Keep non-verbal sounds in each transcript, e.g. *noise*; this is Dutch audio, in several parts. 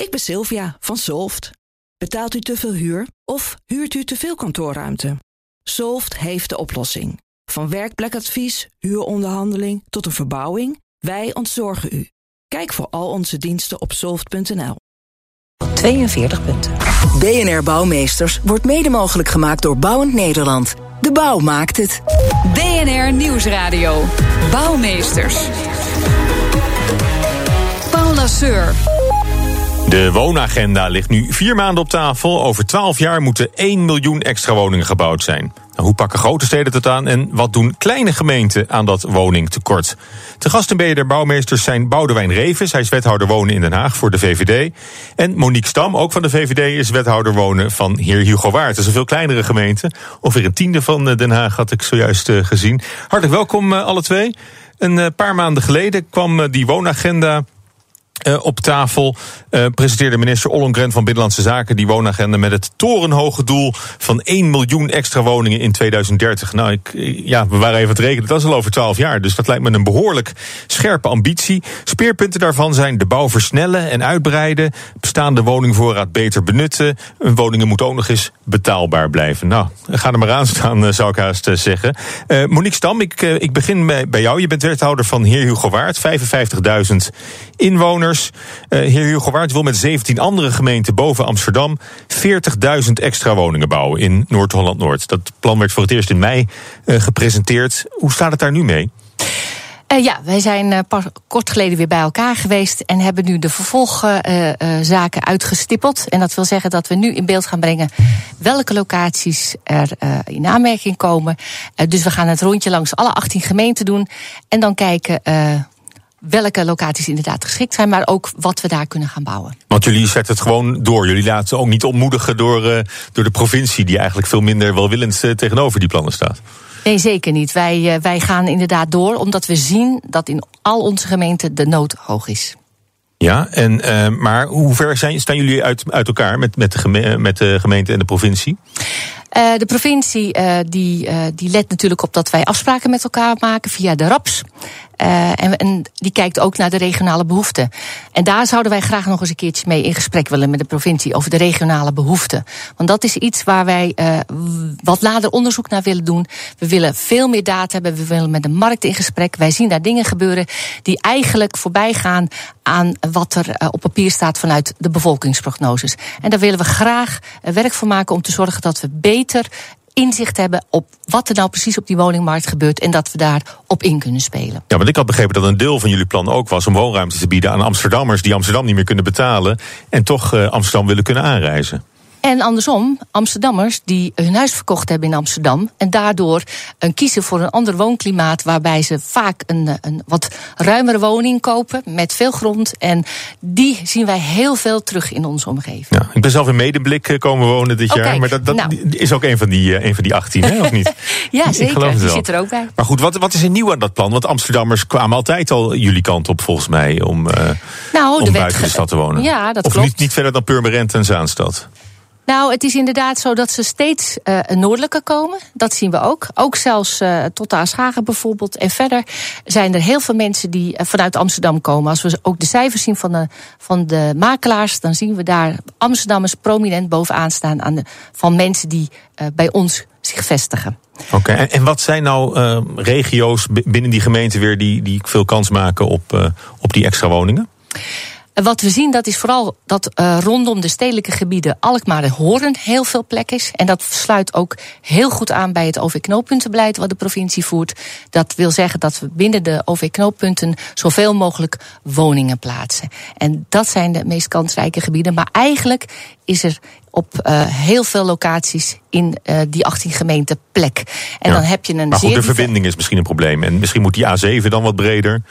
Ik ben Sylvia van Solft. Betaalt u te veel huur of huurt u te veel kantoorruimte? Solft heeft de oplossing. Van werkplekadvies, huuronderhandeling tot een verbouwing, wij ontzorgen u. Kijk voor al onze diensten op soft.nl. 42 punten. BNR Bouwmeesters wordt mede mogelijk gemaakt door Bouwend Nederland. De bouw maakt het. BNR Nieuwsradio. Bouwmeesters. Paul Lasseur. De woonagenda ligt nu vier maanden op tafel. Over twaalf jaar moeten 1 miljoen extra woningen gebouwd zijn. Nou, hoe pakken grote steden het aan en wat doen kleine gemeenten aan dat woningtekort? Te gast in BNR Bouwmeesters zijn Boudewijn Reves, hij is wethouder wonen in Den Haag voor de VVD. En Monique Stam, ook van de VVD, is wethouder wonen van heer Hugo Waard. Dat is een veel kleinere gemeente. Ongeveer een tiende van eh, Den Haag had ik zojuist eh, gezien. Hartelijk welkom eh, alle twee. Een paar maanden geleden kwam die woonagenda uh, op tafel uh, presenteerde minister Ollongren van Binnenlandse Zaken die woonagenda met het torenhoge doel van 1 miljoen extra woningen in 2030. Nou, ik, ja, we waren even het rekenen, dat is al over 12 jaar, dus dat lijkt me een behoorlijk scherpe ambitie. Speerpunten daarvan zijn de bouw versnellen en uitbreiden, bestaande woningvoorraad beter benutten, woningen moeten ook nog eens betaalbaar blijven. Nou, ga er maar aan staan, eh, zou ik haast zeggen. Uh, Monique Stam, ik, ik begin bij jou. Je bent wethouder van Heer Hugo Waard, 55.000 inwoners. Heer Hugo Waard wil met 17 andere gemeenten boven Amsterdam 40.000 extra woningen bouwen in Noord-Holland-Noord. Dat plan werd voor het eerst in mei uh, gepresenteerd. Hoe staat het daar nu mee? Uh, ja, wij zijn uh, pas kort geleden weer bij elkaar geweest en hebben nu de vervolgzaken uh, uitgestippeld. En dat wil zeggen dat we nu in beeld gaan brengen welke locaties er in aanmerking komen. dus we gaan het rondje langs alle 18 gemeenten doen en dan kijken welke locaties inderdaad geschikt zijn, maar ook wat we daar kunnen gaan bouwen. Want jullie zetten het gewoon door. Jullie laten ook niet ontmoedigen door, uh, door de provincie, die eigenlijk veel minder welwillend uh, tegenover die plannen staat. Nee, zeker niet. Wij, uh, wij gaan inderdaad door, omdat we zien dat in al onze gemeenten de nood hoog is. Ja, en, uh, maar hoe ver zijn, staan jullie uit, uit elkaar met, met, de geme met de gemeente en de provincie? Uh, de provincie uh, die, die let natuurlijk op dat wij afspraken met elkaar maken via de RAPS. En, en, die kijkt ook naar de regionale behoeften. En daar zouden wij graag nog eens een keertje mee in gesprek willen met de provincie over de regionale behoeften. Want dat is iets waar wij wat later onderzoek naar willen doen. We willen veel meer data hebben. We willen met de markt in gesprek. Wij zien daar dingen gebeuren die eigenlijk voorbij gaan aan wat er op papier staat vanuit de bevolkingsprognoses. En daar willen we graag werk voor maken om te zorgen dat we beter inzicht hebben op wat er nou precies op die woningmarkt gebeurt en dat we daar op in kunnen spelen. Ja, want ik had begrepen dat een deel van jullie plan ook was om woonruimte te bieden aan Amsterdammers die Amsterdam niet meer kunnen betalen en toch uh, Amsterdam willen kunnen aanreizen. En andersom, Amsterdammers die hun huis verkocht hebben in Amsterdam. en daardoor een kiezen voor een ander woonklimaat. waarbij ze vaak een, een wat ruimere woning kopen. met veel grond. En die zien wij heel veel terug in onze omgeving. Ja, ik ben zelf in Medeblik eh, komen wonen dit jaar. maar dat, dat nou. is ook een van die, eh, een van die 18, hè, of niet? *laughs* ja, zeker. Die zit er ook bij. Maar goed, wat, wat is er nieuw aan dat plan? Want Amsterdammers kwamen altijd al jullie kant op, volgens mij. om, uh, nou, om buiten de stad te wonen. Ja, dat of klopt. Niet, niet verder dan Purmerend en Zaanstad. Nou, het is inderdaad zo dat ze steeds uh, noordelijker komen. Dat zien we ook. Ook zelfs uh, tot de Aaschagen bijvoorbeeld. En verder zijn er heel veel mensen die uh, vanuit Amsterdam komen. Als we ook de cijfers zien van de, van de makelaars, dan zien we daar Amsterdammers prominent bovenaan staan aan de, van mensen die bij ons zich vestigen. Oké, en, wat zijn nou regio's binnen die gemeente weer die, die veel kans maken op, op die extra woningen? Wat we zien, dat is vooral dat uh, rondom de stedelijke gebieden Alkmaar en Hoorn heel veel plek is. En dat sluit ook heel goed aan bij het OV-knooppuntenbeleid wat de provincie voert. Dat wil zeggen dat we binnen de OV-knooppunten zoveel mogelijk woningen plaatsen. En dat zijn de meest kansrijke gebieden. Maar eigenlijk is er op uh, heel veel locaties in uh, die 18 gemeenten plek. En ja. dan heb je een. Maar goed, zeer de verbinding is misschien een probleem. En misschien moet die A7 dan wat breder.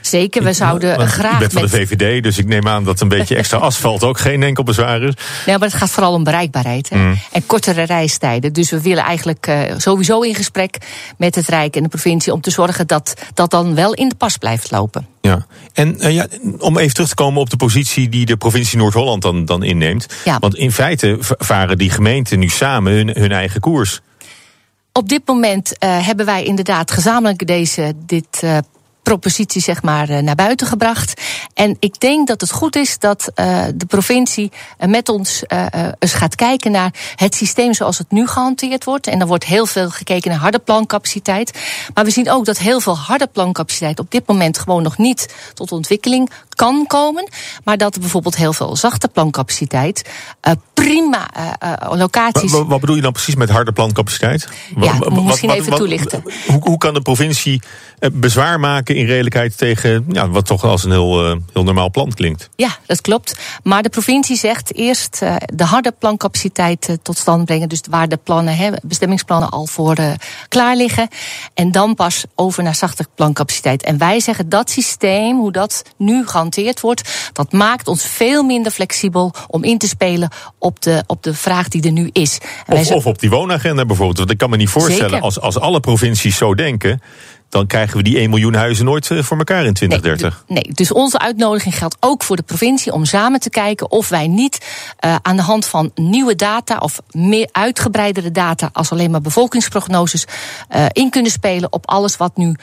Zeker, we zouden graag. Je bent van de VVD, dus ik neem aan dat een beetje extra *laughs* asfalt ook geen enkel bezwaar is. Nee, maar het gaat vooral om bereikbaarheid hè? Mm. en kortere reistijden. Dus we willen eigenlijk uh, sowieso in gesprek met het Rijk en de provincie om te zorgen dat dat dan wel in de pas blijft lopen. Ja, en uh, ja, om even terug te komen op de positie die de provincie Noord-Holland dan, dan inneemt. Ja. Want in feite varen die gemeenten nu samen hun, hun eigen koers. Op dit moment uh, hebben wij inderdaad gezamenlijk deze, dit propositie zeg maar, naar buiten gebracht. En ik denk dat het goed is dat de provincie met ons eens gaat kijken naar het systeem zoals het nu gehanteerd wordt. En dan wordt heel veel gekeken naar harde plancapaciteit. Maar we zien ook dat heel veel harde plancapaciteit op dit moment gewoon nog niet tot ontwikkeling kan komen. Maar dat er bijvoorbeeld heel veel zachte plancapaciteit uh, prima locaties. Wat, wat, bedoel je dan precies met harde plancapaciteit? Ja, wat, misschien wat, even toelichten. Hoe, hoe, kan de provincie bezwaar maken in redelijkheid tegen ja, wat toch als een heel, heel normaal plan klinkt? Ja, dat klopt. Maar de provincie zegt eerst de harde plancapaciteit tot stand brengen. Dus waar de plannen, hè, bestemmingsplannen al voor klaar liggen. En dan pas over naar zachte plancapaciteit. En wij zeggen dat systeem, hoe dat nu gaat wordt, dat maakt ons veel minder flexibel om in te spelen op de, op de vraag die er nu is. Of, of, op die woonagenda bijvoorbeeld. Want ik kan me niet voorstellen, als, als alle provincies zo denken dan krijgen we die 1 miljoen huizen nooit eh, voor elkaar in 2030. Nee, nee, dus onze uitnodiging geldt ook voor de provincie om samen te kijken of wij niet uh, aan de hand van nieuwe data of meer uitgebreidere data als alleen maar bevolkingsprognoses uh, in kunnen spelen op alles wat nu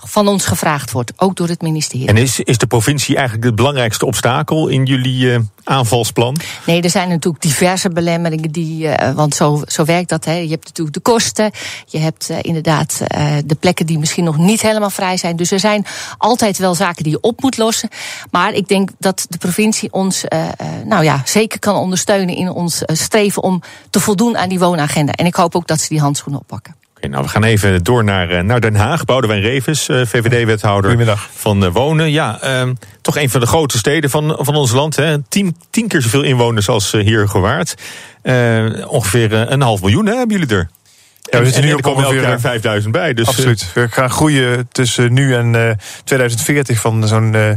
van ons gevraagd wordt, ook door het ministerie. En is, is de provincie eigenlijk het belangrijkste obstakel in jullie aanvalsplan? Nee, er zijn natuurlijk diverse belemmeringen die, want zo, zo werkt dat. Hè. Je hebt natuurlijk de kosten, je hebt inderdaad de plekken die misschien nog niet helemaal vrij zijn. Dus er zijn altijd wel zaken die je op moet lossen. Maar ik denk dat de provincie ons uh, nou ja, zeker kan ondersteunen in ons uh, streven om te voldoen aan die woonagenda. En ik hoop ook dat ze die handschoenen oppakken. Oké, nou, we gaan even door naar, naar Den Haag. Boudewijn Revens, VVD-wethouder van Wonen. Ja, uh, toch een van de grote steden van, van ons land. Hè. Tien, tien keer zoveel inwoners als hier gewaard. ongeveer een half miljoen hè, hebben jullie er. Ja, we zitten nu op ongeveer 5000 bij. Dus absoluut. We gaan groeien tussen nu en uh, 2040 van zo'n uh,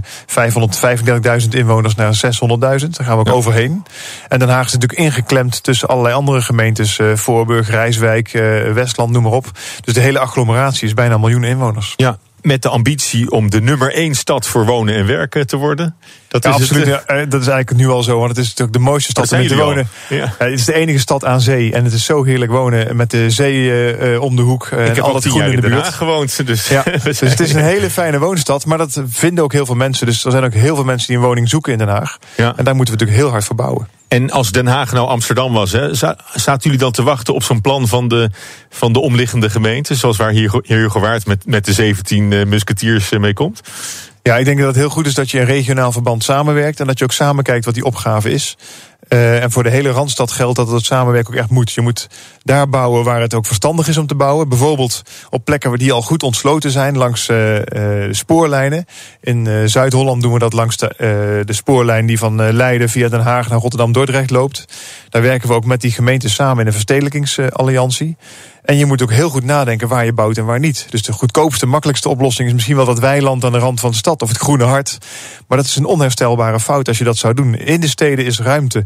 535.000 inwoners naar 600.000. Daar gaan we ook ja. overheen. En Den Haag is natuurlijk ingeklemd tussen allerlei andere gemeentes. Uh, Voorburg, Rijswijk, Westland, noem maar op. Dus de hele agglomeratie is bijna een miljoen inwoners. Ja, met de ambitie om de nummer één stad voor wonen en werken te worden. Dat is absoluut. Het, ja, dat is eigenlijk nu al zo, want het is natuurlijk de mooiste stad om te wonen. Ja. het is de enige stad aan zee en het is zo heerlijk wonen met de zee uh, om de hoek. Uh, Ik heb al tien jaar in de buurt gewoond. Dus, ja, *laughs* dus het is een hele fijne woonstad, maar dat vinden ook heel veel mensen. Dus er zijn ook heel veel mensen die een woning zoeken in Den Haag. Ja. En daar moeten we natuurlijk heel hard voor bouwen. En als Den Haag nou Amsterdam was, hè, zaten jullie dan te wachten op zo'n plan van de, van de omliggende gemeenten? Zoals waar hier, hier Gewaard met, met de 17 uh, musketiers uh, mee komt? Ja, ik denk dat het heel goed is dat je in regionaal verband samenwerkt. En dat je ook samen kijkt wat die opgave is. Uh, en voor de hele Randstad geldt dat het samenwerken ook echt moet. Je moet daar bouwen waar het ook verstandig is om te bouwen. Bijvoorbeeld op plekken waar die al goed ontsloten zijn, langs uh, uh, spoorlijnen. In Zuid-Holland doen we dat langs de, de spoorlijn die van Leiden via Den Haag naar Rotterdam-Dordrecht loopt. Daar werken we ook met die gemeenten samen in een verstedelijkingsalliantie. En je moet ook heel goed nadenken waar je bouwt en waar niet. Dus de goedkoopste, makkelijkste oplossing is misschien wel dat weiland aan de rand van de stad of het groene hart. Maar dat is een onherstelbare fout als je dat zou doen. In de steden is ruimte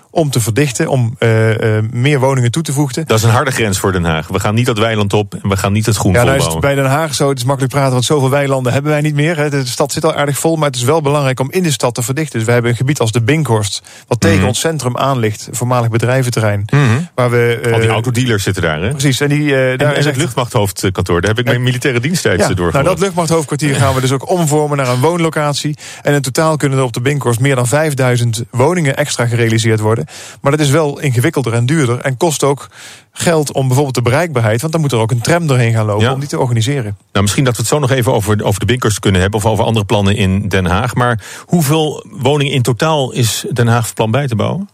om te verdichten, om uh, uh, meer woningen toe te voegen. Dat is een harde grens voor Den Haag. We gaan niet dat weiland op en we gaan niet het groen ja, nou is het bij Den Haag zo, het is makkelijk praten, want zoveel weilanden hebben wij niet meer. Hè. De stad zit al aardig vol, maar het is wel belangrijk om in de stad te verdichten. Dus we hebben een gebied als de Binkhorst, wat tegen mm -hmm. ons centrum aan ligt, voormalig bedrijventerrein. Mm -hmm. waar we, uh, Al die autodealers zitten daar, hè? Precies. En, die, daar en, is het luchtmachthoofdkantoor, daar heb ik mijn militaire diensttijd ja, door. Nou, dat luchtmachthoofdkwartier gaan we dus ook omvormen naar een woonlocatie. En in totaal kunnen er op de Binkhorst meer dan 5000 woningen extra gerealiseerd worden. Maar dat is wel ingewikkelder en duurder. En kost ook geld om bijvoorbeeld de bereikbaarheid. Want dan moet er ook een tram doorheen gaan lopen ja. om die te organiseren. Nou, misschien dat we het zo nog even over, over de binkers kunnen hebben. Of over andere plannen in Den Haag. Maar hoeveel woningen in totaal is Den Haag plan bij te bouwen?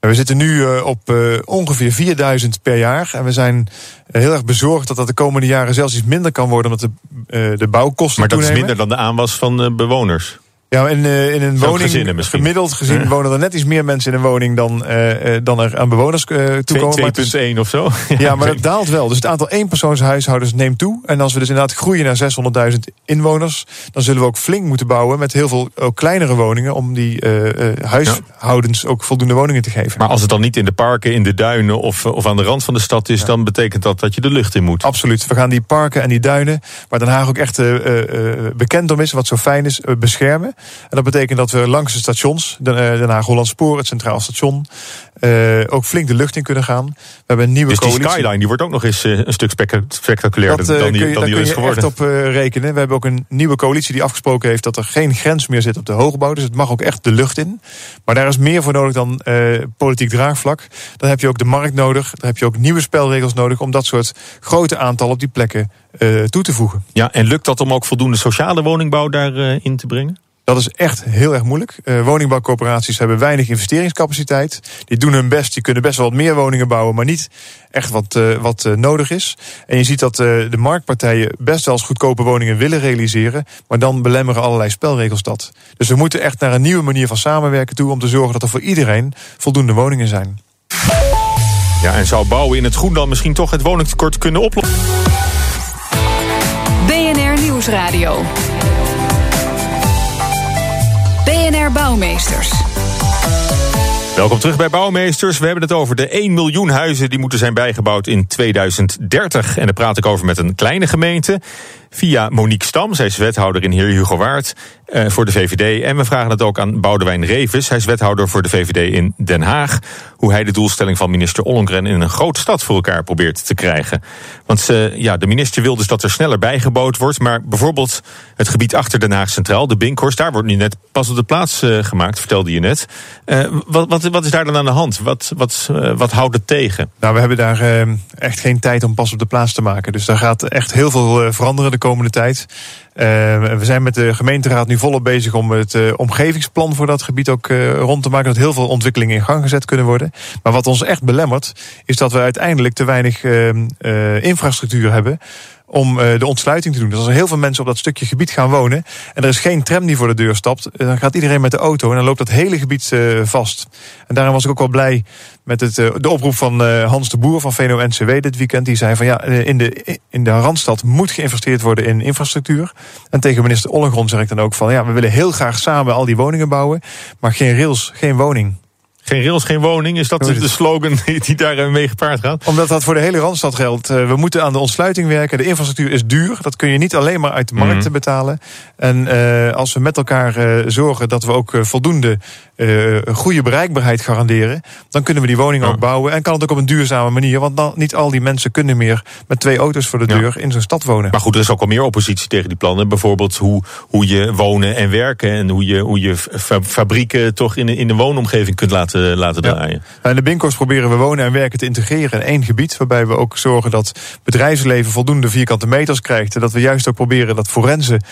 We zitten nu uh, op uh, ongeveer 4000 per jaar. En we zijn heel erg bezorgd dat dat de komende jaren zelfs iets minder kan worden. Omdat de, de bouwkosten Maar dat toenemen. is minder dan de aanwas van bewoners. Ja, in, uh, in een woning, gemiddeld gezien, ja. wonen er net iets meer mensen in een woning dan, uh, dan er aan bewoners uh, toekomen. 2,1 of zo. *laughs* ja, maar dat daalt wel. Dus het aantal eenpersoonshuishoudens neemt toe. En als we dus inderdaad groeien naar 600.000 inwoners, dan zullen we ook flink moeten bouwen met heel veel ook kleinere woningen om die huishoudens ja. ook voldoende woningen te geven. Maar als het dan niet in de parken, in de duinen of, of aan de rand van de stad is, dan betekent dat dat je de lucht in moet. Absoluut. We gaan die parken en die duinen, waar Den Haag ook echt bekend om is, wat zo fijn is, beschermen. En dat betekent dat we langs de stations, Den Haag Holland Spoor, het Centraal Station, uh, ook flink de lucht in kunnen gaan. We hebben een nieuwe dus coalitie. die skyline die wordt ook nog eens uh, een stuk spectaculairder dat, uh, dan die, kun je, dan die daar is kun je geworden. echt op rekenen. We hebben ook een nieuwe coalitie die afgesproken heeft dat er geen grens meer zit op de hoogbouw. Dus het mag ook echt de lucht in. Maar daar is meer voor nodig dan politiek draagvlak. Dan heb je ook de markt nodig. Dan heb je ook nieuwe spelregels nodig om dat soort grote aantallen op die plekken toe te voegen. Ja, en lukt dat om ook voldoende sociale woningbouw daarin in te brengen? Dat is echt heel erg moeilijk. Uh, woningbouwcorporaties hebben weinig investeringscapaciteit. Die doen hun best, die kunnen best wel wat meer woningen bouwen, maar niet echt wat, uh, wat uh, nodig is. En je ziet dat de marktpartijen best wel eens goedkope woningen willen realiseren, maar dan belemmeren allerlei spelregels dat. Dus we moeten echt naar een nieuwe manier van samenwerken toe om te zorgen dat er voor iedereen voldoende woningen zijn. Ja, en zou bouwen in het groen dan misschien toch het woningtekort kunnen oplossen? BNR Nieuwsradio. Bouwmeesters. Welkom terug bij Bouwmeesters. We hebben het over de 1 miljoen huizen die moeten zijn bijgebouwd in 2030. En daar praat ik over met een kleine gemeente. Via Monique Stam, zij is wethouder in Heer Hugo Waard uh, voor de VVD. En we vragen het ook aan Boudewijn Revis, hij is wethouder voor de VVD in Den Haag. Hoe hij de doelstelling van minister Ollongren in een grote stad voor elkaar probeert te krijgen. Want uh, ja, de minister wil dus dat er sneller bijgebouwd wordt. Maar bijvoorbeeld het gebied achter Den Haag Centraal, de Binkhorst, daar wordt nu net pas op de plaats uh, gemaakt, vertelde je net. wat, wat, wat is daar dan aan de hand? Wat, wat, wat houdt het tegen? Nou, we hebben daar echt geen tijd om pas op de plaats te maken. Dus daar gaat echt heel veel veranderen de komende tijd. Uh, we zijn met de gemeenteraad nu volop bezig om het uh, omgevingsplan voor dat gebied ook uh, rond te maken. Dat heel veel ontwikkelingen in gang gezet kunnen worden. Maar wat ons echt belemmert, is dat we uiteindelijk te weinig infrastructuur hebben om uh, de ontsluiting te doen. Dus als er heel veel mensen op dat stukje gebied gaan wonen en er is geen tram die voor de deur stapt, dan gaat iedereen met de auto en dan loopt dat hele gebied uh, vast. En daarom was ik ook wel blij met het, uh, de oproep van Hans de Boer van VNO-NCW dit weekend. Die zei van ja, in de, in de Randstad moet geïnvesteerd worden in infrastructuur. En tegen minister Ollengron zeg ik dan ook van ja, we willen heel graag samen al die woningen bouwen, maar geen rails, geen woning. Geen rails, geen woning. Is dat de, de slogan die daar mee gepaard gaat? Omdat dat voor de hele Randstad geldt. We moeten aan de ontsluiting werken. De infrastructuur is duur. Dat kun je niet alleen maar uit de markt mm. betalen. En uh, als we met elkaar uh, zorgen dat we ook uh, voldoende goede bereikbaarheid garanderen... dan kunnen we die woningen ja. ook bouwen. En kan het ook op een duurzame manier. Want dan, niet al die mensen kunnen meer met twee auto's voor de deur ja. in zo'n stad wonen. Maar goed, er is ook al meer oppositie tegen die plannen. Bijvoorbeeld hoe, hoe je wonen en werken... en hoe je, hoe je fabrieken toch in, in de woonomgeving kunt laten laten draaien. Ja. In de Binkhorst proberen we wonen en werken te integreren in één gebied. Waarbij we ook zorgen dat bedrijfsleven voldoende vierkante meters krijgt. En dat we juist ook proberen dat forensen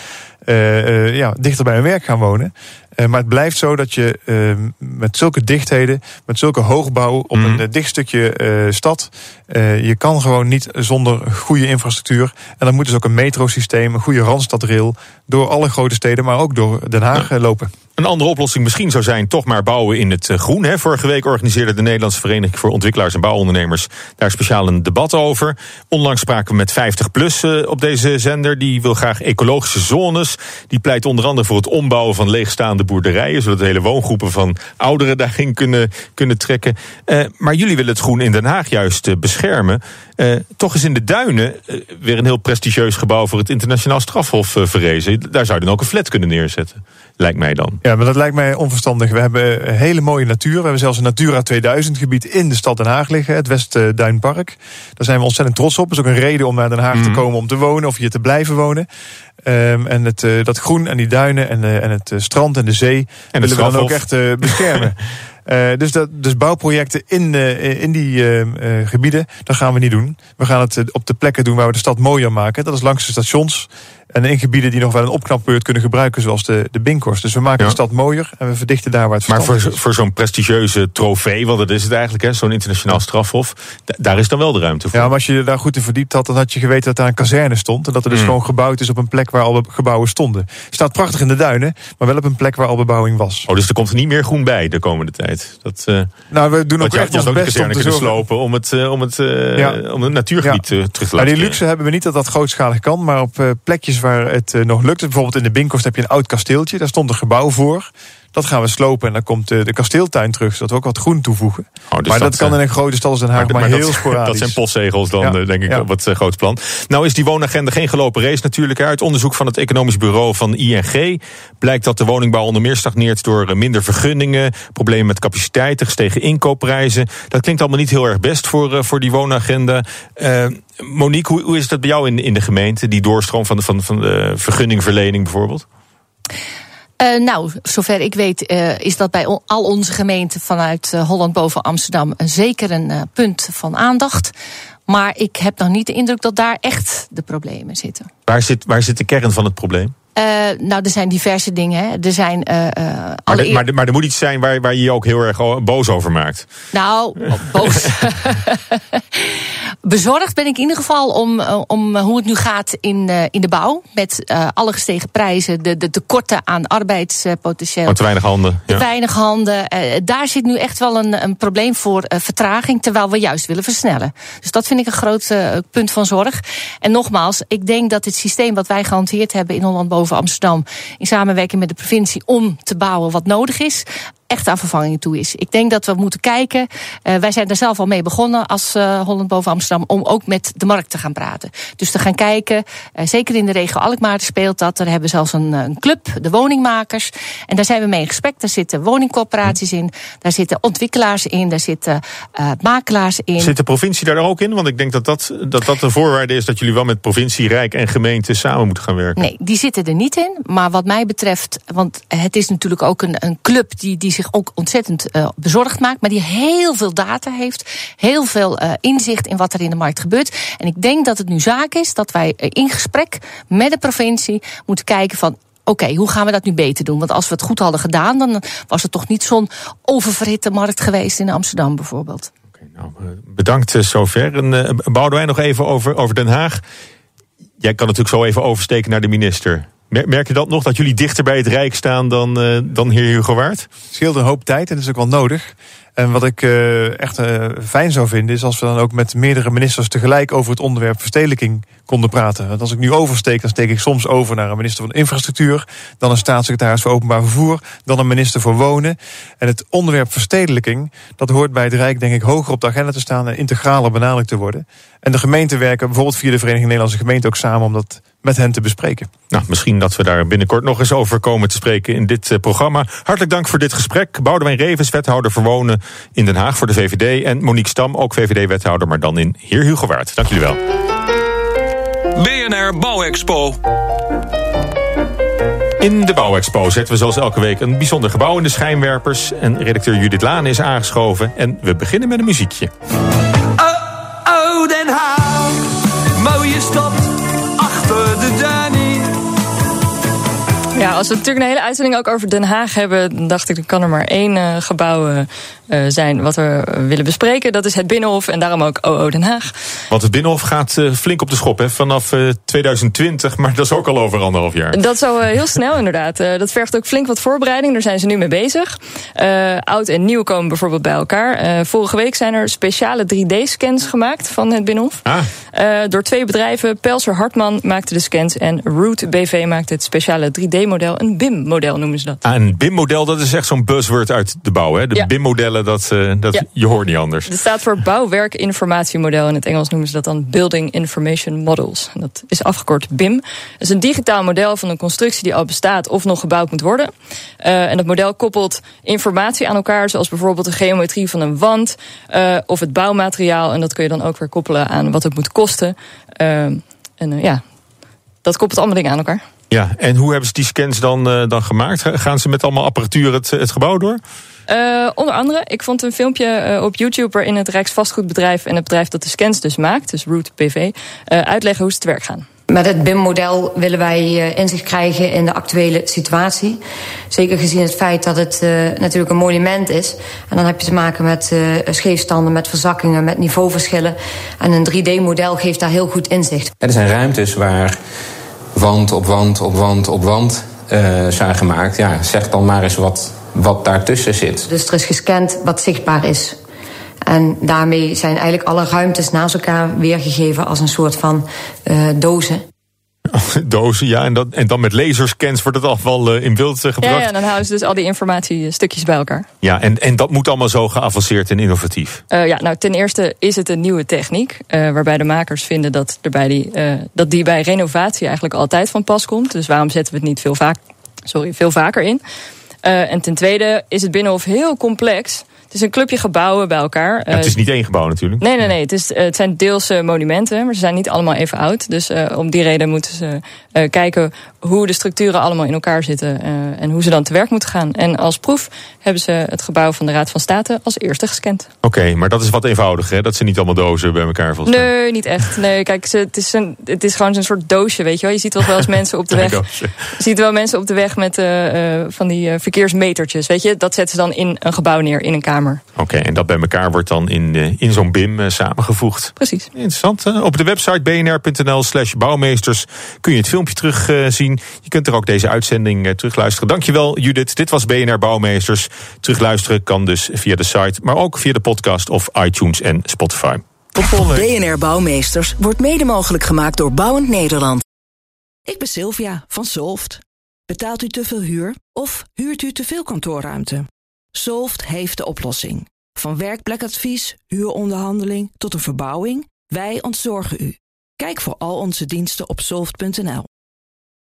ja, dichter bij hun werk gaan wonen. Uh, maar het blijft zo dat je met zulke dichtheden, met zulke hoogbouw op mm. een dicht stukje stad, je kan gewoon niet zonder goede infrastructuur. En dan moet dus ook een metrosysteem, een goede randstadrail, door alle grote steden, maar ook door Den Haag ja. lopen. Een andere oplossing misschien zou zijn toch maar bouwen in het groen. Hè. Vorige week organiseerde de Nederlandse Vereniging voor Ontwikkelaars en Bouwondernemers daar speciaal een debat over. Onlangs spraken we met 50PLUS uh, op deze zender. Die wil graag ecologische zones. Die pleit onder andere voor het ombouwen van leegstaande boerderijen. Zodat hele woongroepen van ouderen daarin kunnen, kunnen trekken. Uh, maar jullie willen het groen in Den Haag juist uh, beschermen. toch is in de Duinen weer een heel prestigieus gebouw voor het internationaal strafhof verrezen. Daar zou je dan ook een flat kunnen neerzetten. Lijkt mij dan. Ja, maar dat lijkt mij onverstandig. We hebben een hele mooie natuur. We hebben zelfs een Natura 2000 gebied in de stad Den Haag liggen, het Westduinpark. Daar zijn we ontzettend trots op. Dat is ook een reden om naar Den Haag mm. te komen om te wonen of hier te blijven wonen. Um, en het, uh, dat groen en die duinen en, uh, en het uh, strand en de zee en willen we dan ook echt beschermen. *laughs* Uh, dus, dat, dus bouwprojecten in, uh, in die uh, gebieden, dat gaan we niet doen. We gaan het op de plekken doen waar we de stad mooier maken. Dat is langs de stations en in gebieden die nog wel een opknapbeurt kunnen gebruiken, zoals de, de Binkhorst. Dus we maken ja. de stad mooier en we verdichten daar waar het Maar voor, is. voor zo'n prestigieuze trofee, want dat is het eigenlijk, zo'n internationaal strafhof, daar is dan wel de ruimte voor. Ja, maar als je daar goed in verdiept had, dan had je geweten dat daar een kazerne stond. En dat er dus mm. gewoon gebouwd is op een plek waar al gebouwen stonden. Staat prachtig in de duinen, maar wel op een plek waar al bebouwing was. Oh, dus er komt er niet meer groen bij de komende tijd. Dat, uh, nou, we doen ook echt je ons best om te kunnen zorgen. slopen om het, uh, om het, ja. om het natuurgebied ja. terug te laten Maar die luxe hebben we niet dat dat grootschalig kan, maar op plekjes waar het nog lukt. Bijvoorbeeld in de Binkhorst heb je een oud kasteeltje, daar stond een gebouw voor. Dat gaan we slopen en dan komt de, de kasteeltuin terug, zodat we ook wat groen toevoegen. Oh, dus maar dat, kan in een grote stad als Den Haag maar, maar, heel *laughs* dat, sporadisch. Dat zijn postzegels dan, denk ik, ja. wat uh, groot plan. Nou is die woonagenda geen gelopen race natuurlijk. Uit onderzoek van het economisch bureau van ING blijkt dat de woningbouw onder meer stagneert door minder vergunningen, problemen met capaciteiten, gestegen inkoopprijzen. Dat klinkt allemaal niet heel erg best voor, voor die woonagenda. Uh, Monique, hoe, hoe is dat bij jou in, in de gemeente, die doorstroom van de, van, van de vergunningverlening bijvoorbeeld? Uh, nou, zover ik weet uh, is dat bij al onze gemeenten vanuit uh, Holland boven Amsterdam zeker een punt van aandacht. Maar ik heb nog niet de indruk dat daar echt de problemen zitten. Waar zit, waar zit de kern van het probleem? Nou, er zijn diverse dingen. Hè. Er zijn, maar, de, maar, maar, er moet iets zijn waar, waar je je ook heel erg boos over maakt. Nou, *laughs* boos. *laughs* *laughs* Bezorgd ben ik in ieder geval om, om hoe het nu gaat in, in de bouw. Met alle gestegen prijzen, de, de tekorten aan arbeidspotentieel. Te weinig handen. Te weinig handen. daar zit nu echt wel een, een probleem voor vertraging. Terwijl we juist willen versnellen. Dus dat vind ik een groot punt van zorg. En nogmaals, ik denk dat het systeem wat wij gehanteerd hebben in Holland boven Amsterdam in samenwerking met de provincie om te bouwen wat nodig is echt aan vervangingen toe is. Ik denk dat we moeten kijken. Uh, wij zijn er zelf al mee begonnen als uh, Holland boven Amsterdam. om ook met de markt te gaan praten. Dus te gaan kijken. Uh, zeker in de regio Alkmaar speelt dat. Daar hebben we zelfs een, een, club, de woningmakers. En daar zijn we mee in gesprek. Daar zitten woningcorporaties in. Daar zitten ontwikkelaars in. Daar zitten makelaars in. Zit de provincie daar ook in? Want ik denk dat dat, dat dat een voorwaarde is dat jullie wel met provincie, Rijk en gemeente samen moeten gaan werken. Nee, die zitten er niet in. Maar wat mij betreft, want het is natuurlijk ook een, een club die, die zich ook ontzettend uh, bezorgd maakt, maar die heel veel data heeft, heel veel uh, inzicht in wat er in de markt gebeurt. En ik denk dat het nu zaak is dat wij eh, in gesprek met de provincie moeten kijken van oké, hoe gaan we dat nu beter doen? Want als we het goed hadden gedaan, dan was het toch niet zo'n oververhitte markt geweest in Amsterdam bijvoorbeeld. Oké, nou, bedankt zover. En uh, wij nog even over, over Den Haag. Jij kan natuurlijk zo even oversteken naar de minister. Merk je dat nog, dat jullie dichter bij het Rijk staan dan, uh, dan heer Hugo Waard? Het scheelt een hoop tijd en dat is ook wel nodig. En wat ik uh, echt uh, fijn zou vinden, is als we dan ook met meerdere ministers tegelijk over het onderwerp verstedelijking konden praten. Want als ik nu oversteek, dan steek ik soms over naar een minister van Infrastructuur, dan een staatssecretaris voor Openbaar Vervoer, dan een minister voor Wonen. En het onderwerp verstedelijking, dat hoort bij het Rijk denk ik hoger op de agenda te staan en integraler benadrukt te worden. En de gemeenten werken bijvoorbeeld via de Vereniging Nederlandse Gemeenten ook samen om dat met hen te bespreken. Nou, misschien dat we daar binnenkort nog eens over komen te spreken in dit uh, programma. Hartelijk dank voor dit gesprek. Boudewijn Revens, wethouder wonen in Den Haag voor de VVD. En Monique Stam, ook VVD-wethouder, maar dan in Heer Hugo Waard. Dank jullie wel. BNR Bouwexpo. In de Bouwexpo zetten we zoals elke week een bijzonder gebouw in de schijnwerpers. En redacteur Judith Laan is aangeschoven. En we beginnen met een muziekje. Oh, oh Den Haag, mooie stad achter de Danny. Ja, als we natuurlijk een hele uitzending ook over Den Haag hebben, dan dacht ik, er kan er maar één uh, gebouw uh, zijn wat we willen bespreken. Dat is het Binnenhof en daarom ook OO Den Haag. Want het Binnenhof gaat uh, flink op de schop hè, vanaf uh, 2020, *laughs* maar dat is ook al over anderhalf jaar. Dat al heel snel inderdaad. dat vergt ook flink wat voorbereiding, daar zijn ze nu mee bezig. oud en nieuw komen bijvoorbeeld bij elkaar. vorige week zijn er speciale 3D-scans gemaakt van het Binnenhof. Ah. door twee bedrijven, Pelser Hartman maakte de scans en Root BV maakte het speciale 3D-model. Een BIM-model noemen ze dat. Ah, een BIM-model, dat is echt zo'n buzzword uit de bouw. Hè? De ja. BIM-modellen dat, uh, dat ja. je hoort niet anders. Het staat voor bouwwerkinformatiemodel. In het Engels noemen ze dat dan Building Information Models. En dat is afgekort BIM. Het is een digitaal model van een constructie die al bestaat of nog gebouwd moet worden. Uh, en dat model koppelt informatie aan elkaar, zoals bijvoorbeeld de geometrie van een wand uh, of het bouwmateriaal. En dat kun je dan ook weer koppelen aan wat het moet kosten. en ja, dat koppelt allemaal dingen aan elkaar. Ja, en hoe hebben ze die scans dan, dan gemaakt? Gaan ze met allemaal apparatuur het, het gebouw door? Uh, onder andere, ik vond een filmpje uh, op YouTube waarin het Rijksvastgoedbedrijf en het bedrijf dat de scans dus maakt, dus Root PV, uh, uitleggen hoe ze te werk gaan. Met het BIM-model willen wij inzicht krijgen in de actuele situatie. Zeker gezien het feit dat het natuurlijk een monument is. En dan heb je te maken met scheefstanden, met verzakkingen, met niveauverschillen. En een 3D-model geeft daar heel goed inzicht. Er zijn ruimtes waar wand op wand op wand op wand zijn gemaakt. Ja, zeg dan maar eens wat wat daartussen zit. Dus er is gescand wat zichtbaar is. En daarmee zijn eigenlijk alle ruimtes naast elkaar weergegeven als een soort van uh, dozen. *laughs* Dozen, ja. En, dat, en dan met laserscans wordt het afval uh, in beeld uh, gebracht. Ja, ja, dan houden ze dus al die informatiestukjes bij elkaar. Ja, en, en dat moet allemaal zo geavanceerd en innovatief. Uh, ja, nou ten eerste is het een nieuwe techniek. waarbij de makers vinden dat, er bij die, dat die bij renovatie eigenlijk altijd van pas komt. Dus waarom zetten we het niet veel, vaak, sorry, veel vaker in? en ten tweede is het Binnenhof heel complex is een clubje gebouwen bij elkaar. Ja, het is niet één gebouw natuurlijk. Nee, nee, nee. Het, is, het zijn deels monumenten, maar ze zijn niet allemaal even oud. Dus om die reden moeten ze kijken hoe de structuren allemaal in elkaar zitten uh, en hoe ze dan te werk moeten gaan. En als proef hebben ze het gebouw van de Raad van State als eerste gescand. Oké, okay, maar dat is wat eenvoudiger, hè? Dat ze niet allemaal dozen bij elkaar volgens Nee, niet echt. Nee, kijk, ze, het, is een, het is gewoon zo'n soort doosje, weet je wel. Je ziet wel eens mensen op de *laughs* weg. Je ziet wel mensen op de weg met van die verkeersmetertjes, weet je. Dat zetten ze dan in een gebouw neer, in een kamer. Oké, en dat bij elkaar wordt dan in, in zo'n BIM samengevoegd. Precies. Interessant. Op de website bnr.nl slash bouwmeesters kun je het filmpje terugzien. Je kunt er ook deze uitzending terugluisteren. Dankjewel Judith. Dit was BNR Bouwmeesters. Terugluisteren kan dus via de site, maar ook via de podcast of iTunes en Spotify. Tot volgende BNR Bouwmeesters wordt mede mogelijk gemaakt door Bouwend Nederland. Ik ben Sylvia van Solft. Betaalt u te veel huur of huurt u te veel kantoorruimte? Solft heeft de oplossing. Van werkplekadvies, huuronderhandeling tot een verbouwing, wij ontzorgen u. Kijk voor al onze diensten op soft.nl.